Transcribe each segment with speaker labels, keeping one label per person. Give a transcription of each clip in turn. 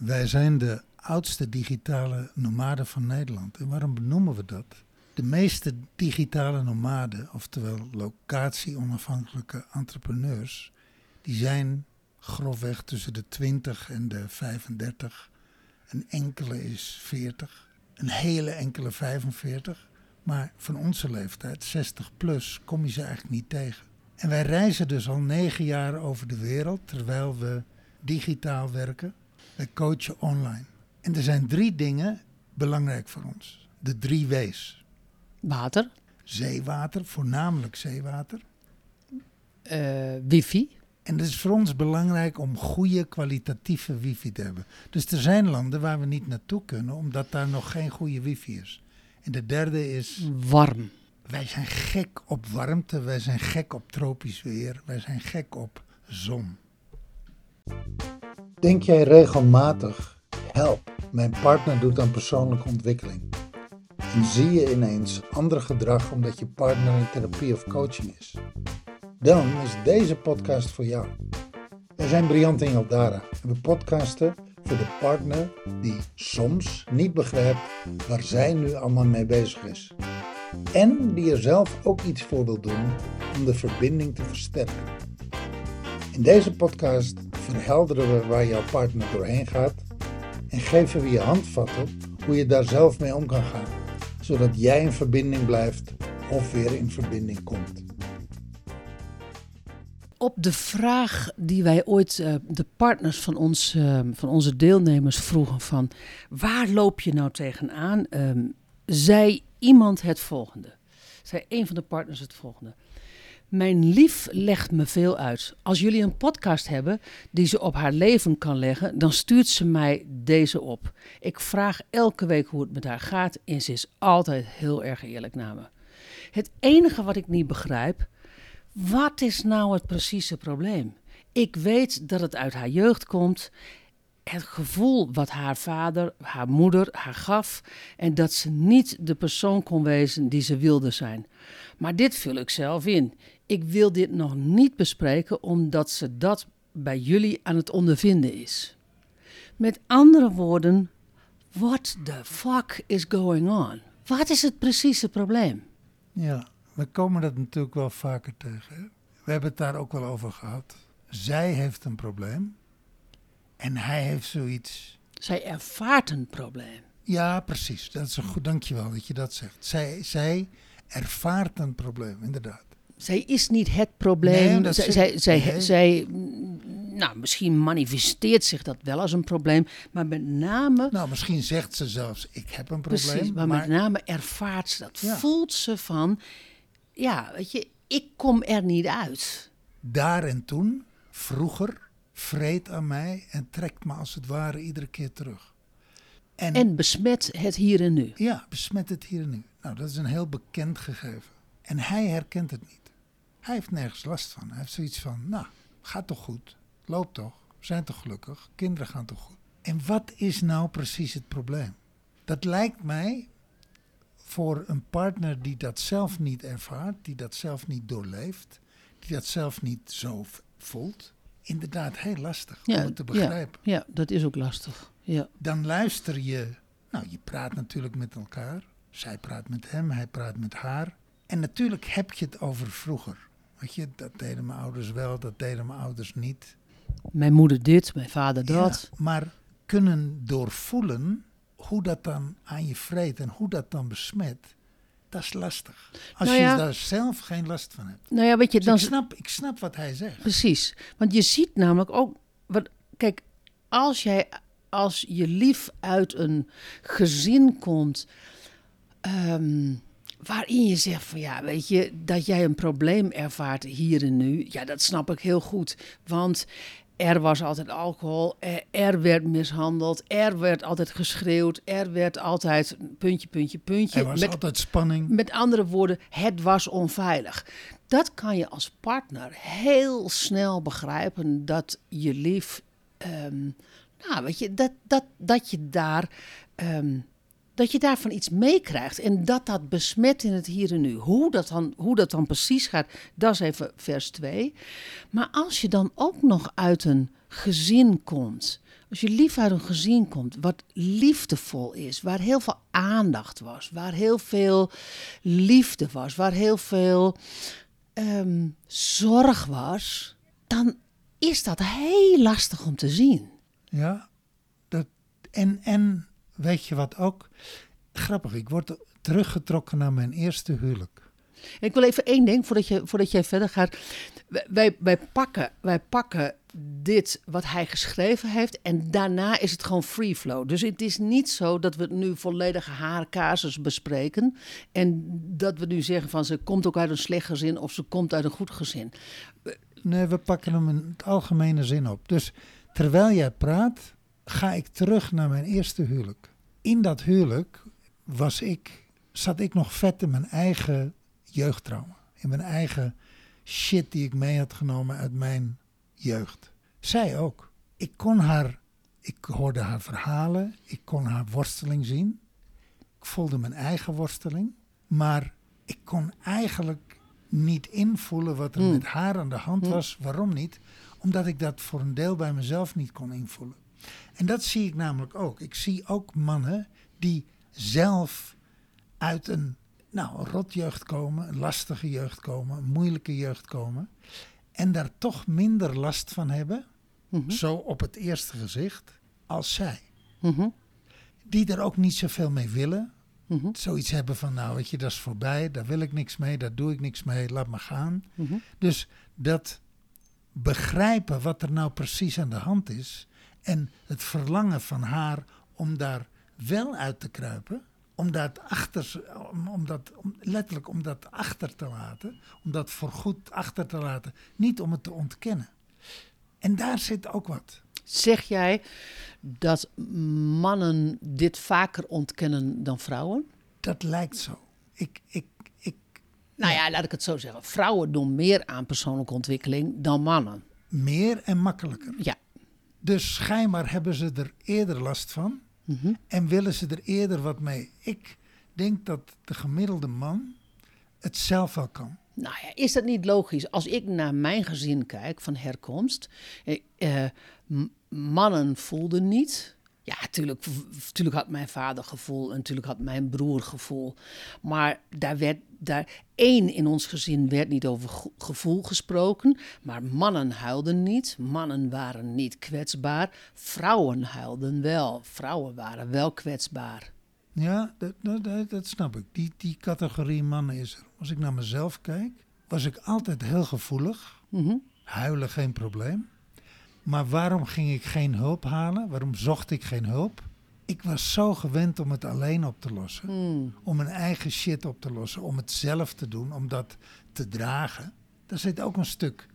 Speaker 1: Wij zijn de oudste digitale nomaden van Nederland. En waarom benoemen we dat? De meeste digitale nomaden, oftewel locatie-onafhankelijke entrepreneurs, die zijn grofweg tussen de 20 en de 35. Een enkele is 40, een hele enkele 45. Maar van onze leeftijd, 60 plus, kom je ze eigenlijk niet tegen. En wij reizen dus al negen jaar over de wereld terwijl we digitaal werken. Wij coachen online. En er zijn drie dingen belangrijk voor ons. De drie W's.
Speaker 2: Water,
Speaker 1: Zeewater, voornamelijk zeewater.
Speaker 2: eh, wifi.
Speaker 1: En het is voor ons belangrijk om goede kwalitatieve wifi te hebben. Dus er zijn landen waar we niet naartoe kunnen omdat daar nog geen goede wifi is. En de derde is,
Speaker 2: warm.
Speaker 1: wij zijn gek op warmte, wij zijn gek op tropisch weer, wij zijn gek op zon. Denk jij regelmatig, help, mijn partner doet aan persoonlijke ontwikkeling. En zie je ineens ander gedrag omdat je partner in therapie of coaching is? Dan is deze podcast voor jou. Wij zijn Briant en Jaldara en we podcasten voor de partner die soms niet begrijpt waar zij nu allemaal mee bezig is. En die er zelf ook iets voor wil doen om de verbinding te versterken. In deze podcast verhelderen we waar jouw partner doorheen gaat en geven we je handvatten hoe je daar zelf mee om kan gaan, zodat jij in verbinding blijft of weer in verbinding komt.
Speaker 2: Op de vraag die wij ooit eh, de partners van, ons, eh, van onze deelnemers vroegen van waar loop je nou tegenaan, Ehm zei iemand het volgende. Zei een van de partners het volgende. Mijn lief legt me veel uit. Als jullie een podcast hebben die ze op haar leven kan leggen, dan stuurt ze mij deze op. Ik vraag elke week hoe het met haar gaat en ze is altijd heel erg eerlijk naar me. Het enige wat ik niet begrijp, wat is nou het precieze probleem? Ik weet dat het uit haar jeugd komt. Het gevoel wat haar vader, haar moeder haar gaf. En dat ze niet de persoon kon wezen die ze wilde zijn. Maar dit vul ik zelf in. Ik wil dit nog niet bespreken omdat ze dat bij jullie aan het ondervinden is. Met andere woorden, what the fuck is going on? Wat is het precieze probleem?
Speaker 1: Ja, we komen dat natuurlijk wel vaker tegen. hè. We hebben het daar ook wel over gehad. Zij heeft een probleem en hij heeft zoiets.
Speaker 2: Zij ervaart een probleem.
Speaker 1: Ja, precies. Dat is een goed. Dankjewel dat je dat zegt. Zij, zij ervaart een probleem, inderdaad.
Speaker 2: Zij is niet het probleem.
Speaker 1: Nee,
Speaker 2: zij, zij, zij,
Speaker 1: nee.
Speaker 2: zij, nou, misschien manifesteert zich dat wel als een probleem, maar met name,
Speaker 1: Nou, misschien zegt ze zelfs: Ik heb een probleem.
Speaker 2: precies, maar, met name ervaart ze dat.
Speaker 1: Ja.
Speaker 2: Voelt ze van, ja, weet je, ik kom er niet uit.
Speaker 1: daar en toen, vroeger, vreet aan mij en trekt me als het ware iedere keer terug. En,
Speaker 2: En besmet het hier en nu.
Speaker 1: ja, besmet het hier en nu. Nou, dat is een heel bekend gegeven. En hij herkent het niet. Hij heeft nergens last van. Hij heeft zoiets van, nou, gaat toch goed? Loopt toch? We zijn toch gelukkig? Kinderen gaan toch goed? En wat is nou precies het probleem? Dat lijkt mij voor een partner die dat zelf niet ervaart, die dat zelf niet doorleeft, die dat zelf niet zo voelt, inderdaad heel lastig om het te begrijpen.
Speaker 2: Ja, ja, dat is ook lastig. Ja.
Speaker 1: Dan luister je, nou je praat natuurlijk met elkaar, zij praat met hem, hij praat met haar. En natuurlijk heb je het over vroeger. Weet je, dat deden mijn ouders wel, dat deden mijn ouders niet.
Speaker 2: Mijn moeder dit, mijn vader dat.
Speaker 1: Ja, maar kunnen doorvoelen hoe dat dan aan je vreet en hoe dat dan besmet, dat is lastig. Als
Speaker 2: Nou ja.
Speaker 1: je daar zelf geen last van hebt.
Speaker 2: Nou ja, weet je,
Speaker 1: Dus
Speaker 2: dan,
Speaker 1: ik, snap, ik snap wat hij zegt.
Speaker 2: Precies. Want je ziet namelijk ook. Wat, kijk, als jij als je lief uit een gezin komt. ehm, waarin je zegt van ja, weet je, dat jij een probleem ervaart hier en nu. Ja, dat snap ik heel goed. Want er was altijd alcohol, er, er werd mishandeld, er werd altijd geschreeuwd, er werd altijd puntje, puntje, puntje.
Speaker 1: Er was
Speaker 2: Met
Speaker 1: altijd spanning.
Speaker 2: met andere woorden, het was onveilig. Dat kan je als partner heel snel begrijpen dat je lief, ehm, nou weet je, dat, dat, dat je daar, ehm, dat je daarvan iets meekrijgt en dat dat besmet in het hier en nu. Hoe dat dan, hoe dat dan precies gaat, dat is even vers 2. Maar als je dan ook nog uit een gezin komt Als je lief uit een gezin komt, wat liefdevol is, waar heel veel aandacht was, waar heel veel liefde was, waar heel veel ehm, zorg was, dan is dat heel lastig om te zien.
Speaker 1: Ja, dat, en, en weet je wat ook? Grappig, ik word teruggetrokken naar mijn eerste huwelijk.
Speaker 2: Ik wil even één ding voordat, je, voordat jij verder gaat. Wij, wij, pakken, wij pakken dit wat hij geschreven heeft en daarna is het gewoon free flow. Dus het is niet zo dat we nu volledige haarcasus bespreken en dat we nu zeggen van ze komt ook uit een slecht gezin of ze komt uit een goed gezin.
Speaker 1: Nee, we pakken hem in het algemene zin op. Dus terwijl jij praat, ga ik terug naar mijn eerste huwelijk. In dat huwelijk was ik, zat ik nog vet in mijn eigen jeugdtrauma. In mijn eigen shit die ik mee had genomen uit mijn jeugd. Zij ook. Ik kon haar, ik hoorde haar verhalen, ik kon haar worsteling zien. Ik voelde mijn eigen worsteling, maar ik kon eigenlijk niet invoelen wat er hmm. met haar aan de hand hmm. was. Waarom niet? Omdat ik dat voor een deel bij mezelf niet kon invoelen. En dat zie ik namelijk ook. Ik zie ook mannen die zelf uit een nou, rotjeugd komen, een lastige jeugd komen, een moeilijke jeugd komen. En daar toch minder last van hebben, mhm. zo op het eerste gezicht, als zij. Mhm. Die er ook niet zoveel mee willen. Mhm. Zoiets hebben van, nou weet je, dat is voorbij, daar wil ik niks mee, daar doe ik niks mee, laat me gaan. Dus dat begrijpen wat er nou precies aan de hand is en het verlangen van haar om daar wel uit te kruipen, om dat achter, om, om dat, om, letterlijk om dat achter te laten, om dat voorgoed achter te laten, niet om het te ontkennen. En daar zit ook wat.
Speaker 2: Zeg jij dat mannen dit vaker ontkennen dan vrouwen?
Speaker 1: Dat lijkt zo. Ik, ik, ik,
Speaker 2: nou ja, laat ik het zo zeggen. Vrouwen doen meer aan persoonlijke ontwikkeling dan mannen.
Speaker 1: Meer en makkelijker.
Speaker 2: Ja.
Speaker 1: Dus schijnbaar hebben ze er eerder last van. Mhm. En willen ze er eerder wat mee? Ik denk dat de gemiddelde man het zelf wel kan.
Speaker 2: Nou ja, is dat niet logisch? Als ik naar mijn gezin kijk van herkomst, eh, eh mannen voelden niet. Ja, natuurlijk, natuurlijk had mijn vader gevoel en natuurlijk had mijn broer gevoel. Maar daar werd daar één in ons gezin werd niet over gevoel gesproken. Maar mannen huilden niet. Mannen waren niet kwetsbaar. Vrouwen huilden wel. Vrouwen waren wel kwetsbaar.
Speaker 1: Ja, dat, dat, dat snap ik. Die, die categorie mannen is er. Als ik naar mezelf kijk, was ik altijd heel gevoelig. Mhm. Huilen geen probleem. Maar waarom ging ik geen hulp halen? Waarom zocht ik geen hulp? Ik was zo gewend om het alleen op te lossen. Hmm. Om mijn eigen shit op te lossen. Om het zelf te doen. Om dat te dragen. Daar zit ook een stuk,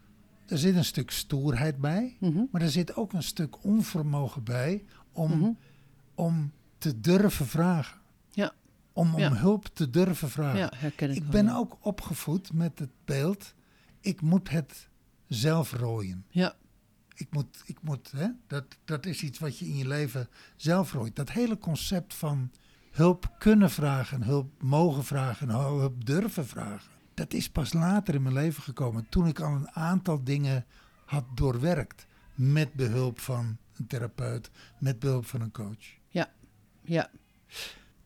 Speaker 1: er zit een stuk stoerheid bij. Mhm. Maar er zit ook een stuk onvermogen bij om, mhm. om te durven vragen.
Speaker 2: Ja.
Speaker 1: Om, om hulp te durven vragen.
Speaker 2: Ja, herken ik,
Speaker 1: ik ben ook opgevoed met het beeld. Ik moet het zelf rooien.
Speaker 2: Ja
Speaker 1: ik moet, ik moet hè, dat, dat is iets wat je in je leven zelf rooit. Dat hele concept van hulp kunnen vragen, hulp mogen vragen, hulp durven vragen. Dat is pas later in mijn leven gekomen, toen ik al een aantal dingen had doorwerkt. Met behulp van een therapeut, met behulp van een coach.
Speaker 2: Ja, ja.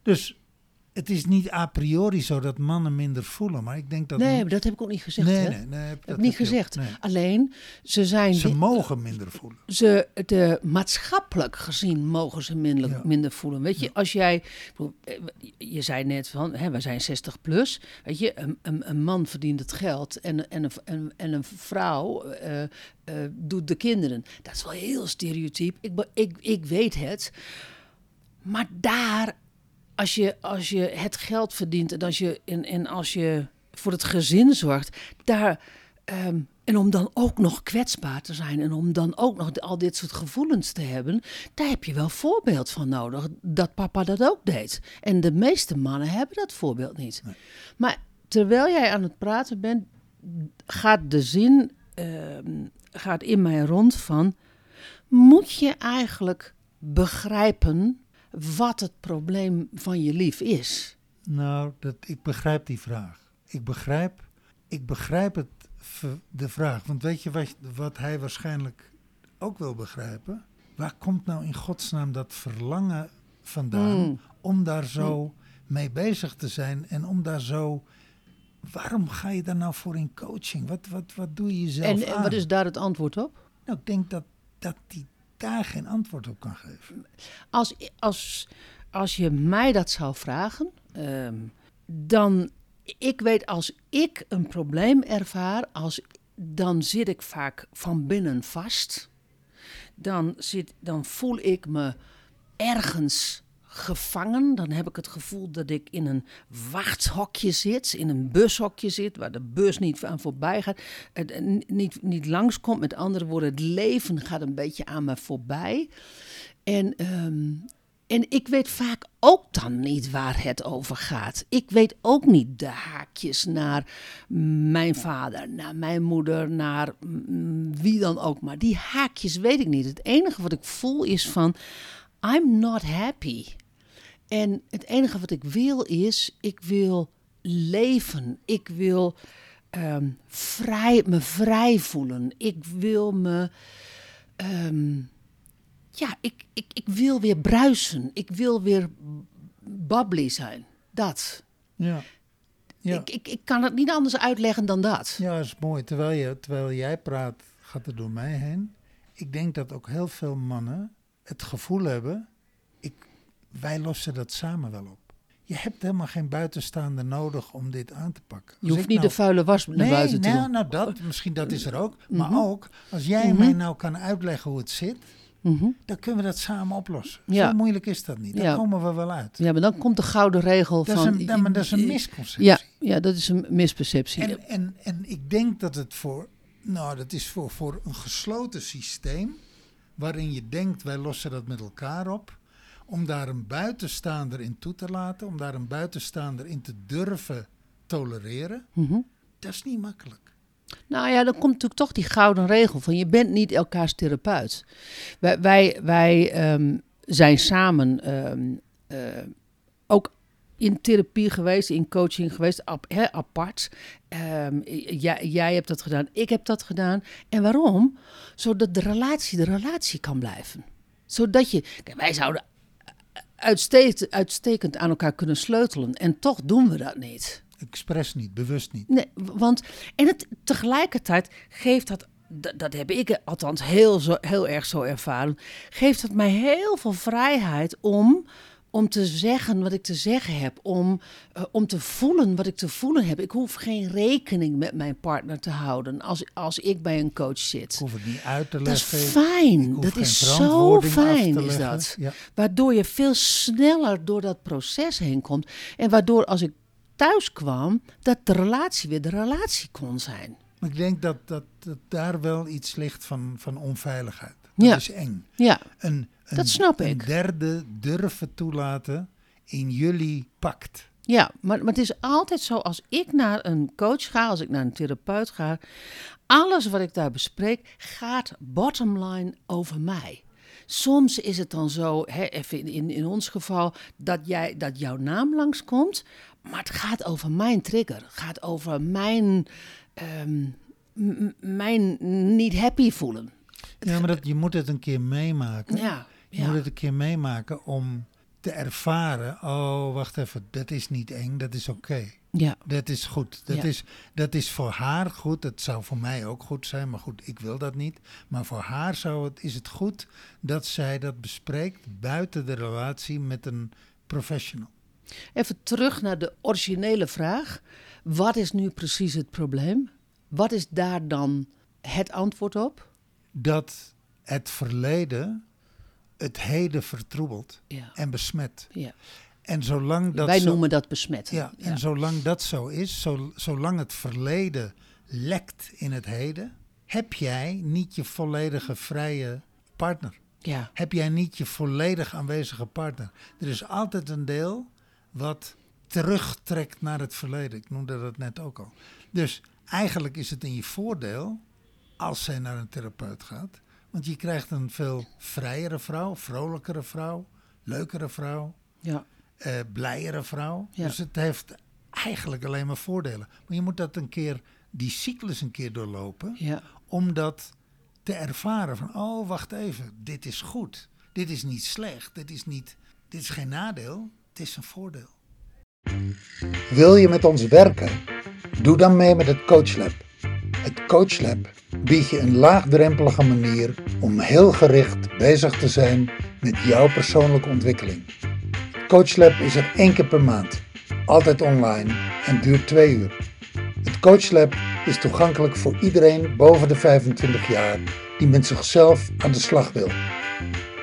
Speaker 1: Dus het is niet a priori zo dat mannen minder voelen, maar ik denk dat...
Speaker 2: Nee, dat heb ik ook niet gezegd. Nee, nee, nee. Heb, heb ik niet gezegd. Alleen, ze zijn...
Speaker 1: Ze mogen minder voelen.
Speaker 2: Ze, de, maatschappelijk gezien mogen ze minder, minder voelen. Weet je, als jij... Je zei net van, hè, we zijn 60 plus. Weet je, een, een, een man verdient het geld en, en, een, en een vrouw uh, uh, doet de kinderen. Dat is wel heel stereotyp. Ik, ik, ik weet het. Maar daar als je, als je het geld verdient en als je, en, en als je voor het gezin zorgt, daar. Ehm, en om dan ook nog kwetsbaar te zijn en om dan ook nog al dit soort gevoelens te hebben, daar heb je wel voorbeeld van nodig. Dat papa dat ook deed. En de meeste mannen hebben dat voorbeeld niet. Maar terwijl jij aan het praten bent, gaat de zin ehm, gaat in mij rond van: moet je eigenlijk begrijpen wat het probleem van je lief is?
Speaker 1: Nou, dat, ik begrijp die vraag. Ik begrijp, ik begrijp het, de vraag. Want weet je wat, wat hij waarschijnlijk ook wil begrijpen? waar komt nou in godsnaam dat verlangen vandaan
Speaker 2: Mm.
Speaker 1: om daar zo mee bezig te zijn en om daar zo. Waarom ga je daar nou voor in coaching? Wat, wat, wat doe je jezelf
Speaker 2: En, en
Speaker 1: aan?
Speaker 2: wat is daar het antwoord op?
Speaker 1: Nou, ik denk dat, dat die daar geen antwoord op kan geven.
Speaker 2: Als, als, als je mij dat zou vragen, ehm, dan, ik weet als ik een probleem ervaar, als, dan zit ik vaak van binnen vast. Dan, zit, dan voel ik me ergens gevangen. Dan heb ik het gevoel dat ik in een wachthokje zit, in een bushokje zit, waar de bus niet aan voorbij gaat, het, eh, niet, niet langskomt. Met andere woorden, het leven gaat een beetje aan me voorbij. En, ehm, en ik weet vaak ook dan niet waar het over gaat. Ik weet ook niet de haakjes naar mijn vader, naar mijn moeder, naar mm, wie dan ook. Maar die haakjes weet ik niet. Het enige wat ik voel is van, I'm not happy. En het enige wat ik wil is, ik wil leven. Ik wil ehm, vrij, me vrij voelen. Ik wil me... ehm, ja, ik, ik, ik wil weer bruisen. Ik wil weer bubbly zijn. Dat.
Speaker 1: Ja. Ja.
Speaker 2: Ik, ik, ik kan het niet anders uitleggen dan dat.
Speaker 1: Ja, dat is mooi. Terwijl, je, terwijl jij praat, gaat het door mij heen. Ik denk dat ook heel veel mannen het gevoel hebben, ik, wij lossen dat samen wel op. Je hebt helemaal geen buitenstaander nodig om dit aan te pakken.
Speaker 2: Je hoeft niet
Speaker 1: nou-
Speaker 2: de vuile was naar
Speaker 1: Nee,
Speaker 2: buiten te
Speaker 1: nou,
Speaker 2: doen.
Speaker 1: nou dat, misschien dat is er ook. Maar
Speaker 2: Mhm.
Speaker 1: ook, als jij
Speaker 2: Mhm.
Speaker 1: mij nou kan uitleggen hoe het zit,
Speaker 2: Mhm.
Speaker 1: dan kunnen we dat samen oplossen.
Speaker 2: Ja.
Speaker 1: Zo moeilijk is dat niet. Daar
Speaker 2: Ja.
Speaker 1: komen we wel uit.
Speaker 2: Ja, maar dan komt de gouden regel
Speaker 1: Dat is,
Speaker 2: van...
Speaker 1: een, ja, maar dat is een misconceptie.
Speaker 2: Ja, ja, dat is een misperceptie.
Speaker 1: En, en, en ik denk dat het voor, nou, dat is voor, voor een gesloten systeem, waarin je denkt wij lossen dat met elkaar op, om daar een buitenstaander in toe te laten, om daar een buitenstaander in te durven tolereren,
Speaker 2: Mhm.
Speaker 1: dat is niet makkelijk.
Speaker 2: Nou ja, dan komt natuurlijk toch die gouden regel van je bent niet elkaars therapeut. Wij, wij, wij ehm, zijn samen ehm, eh, ook in therapie geweest, in coaching geweest, ap- hè, apart. Ehm, jij, jij hebt dat gedaan, ik heb dat gedaan. En waarom? Zodat de relatie de relatie kan blijven. Zodat je, kijk, wij zouden uitstekend, uitstekend aan elkaar kunnen sleutelen en toch doen we dat niet.
Speaker 1: Expres niet, bewust niet.
Speaker 2: Nee, want en het, tegelijkertijd geeft dat, dat, dat heb ik althans heel, zo, heel erg zo ervaren, geeft het mij heel veel vrijheid om, om te zeggen wat ik te zeggen heb, om, eh, om te voelen wat ik te voelen heb. Ik hoef geen rekening met mijn partner te houden als, als ik bij een coach
Speaker 1: Ik
Speaker 2: zit.
Speaker 1: hoef het niet uit te
Speaker 2: Dat is
Speaker 1: leggen. Ik
Speaker 2: fijn. Dat is zo fijn, is
Speaker 1: leggen.
Speaker 2: dat.
Speaker 1: Ja.
Speaker 2: Waardoor je veel sneller door dat proces heen komt. En waardoor als ik thuis kwam, dat de relatie weer de relatie kon zijn.
Speaker 1: Maar ik denk dat, dat, dat daar wel iets ligt van, van onveiligheid. Dat
Speaker 2: Ja.
Speaker 1: is eng.
Speaker 2: Ja,
Speaker 1: Een, een,
Speaker 2: Dat snap
Speaker 1: een
Speaker 2: ik.
Speaker 1: derde durven toelaten in jullie pact.
Speaker 2: ja maar, maar het is altijd zo, als ik naar een coach ga, als ik naar een therapeut ga, alles wat ik daar bespreek gaat bottom line over mij. Soms is het dan zo, hè, even in, in, in ons geval, dat, jij, dat jouw naam langskomt. Maar het gaat over mijn trigger. Het gaat over mijn, ehm, m- m- mijn niet happy voelen.
Speaker 1: Ja, maar dat, je moet het een keer meemaken.
Speaker 2: Ja,
Speaker 1: Je moet het een keer meemaken om te ervaren. Oh, wacht even, dat is niet eng, dat is oké.
Speaker 2: ja.
Speaker 1: Dat is goed. Dat,
Speaker 2: Ja.
Speaker 1: is, dat is voor haar goed. Dat zou voor mij ook goed zijn. Maar goed, ik wil dat niet. Maar voor haar zou het, is het goed dat zij dat bespreekt buiten de relatie met een professional.
Speaker 2: Even terug naar de originele vraag. Wat is nu precies het probleem? Wat is daar dan het antwoord op?
Speaker 1: Dat het verleden het heden vertroebelt
Speaker 2: Ja.
Speaker 1: en besmet.
Speaker 2: ja.
Speaker 1: En zolang dat
Speaker 2: Wij
Speaker 1: zo,
Speaker 2: noemen dat besmetten.
Speaker 1: ja, en zolang dat zo is, zo, zolang het verleden lekt in het heden, heb jij niet je volledige vrije partner.
Speaker 2: ja.
Speaker 1: heb jij niet je volledig aanwezige partner. Er is altijd een deel wat terugtrekt naar het verleden. Ik noemde dat net ook al. Dus eigenlijk is het in je voordeel als zij naar een therapeut gaat. Want je krijgt een veel vrijere vrouw, vrolijkere vrouw, leukere vrouw,
Speaker 2: ja.
Speaker 1: eh, blijere vrouw.
Speaker 2: Ja.
Speaker 1: Dus het heeft eigenlijk alleen maar voordelen. Maar je moet dat een keer, die cyclus een keer doorlopen
Speaker 2: ja.
Speaker 1: om dat te ervaren van, oh wacht even, dit is goed. Dit is niet slecht, dit is, niet, dit is geen nadeel, het is een voordeel. Wil je met ons werken? Doe dan mee met het CoachLab. Het CoachLab biedt je een laagdrempelige manier om heel gericht bezig te zijn met jouw persoonlijke ontwikkeling. CoachLab is er één keer per maand, altijd online en duurt twee uur. Het CoachLab is toegankelijk voor iedereen boven de 25 jaar die met zichzelf aan de slag wil.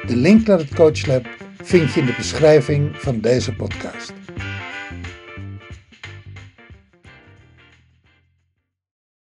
Speaker 1: De link naar het CoachLab vind je in de beschrijving van deze podcast.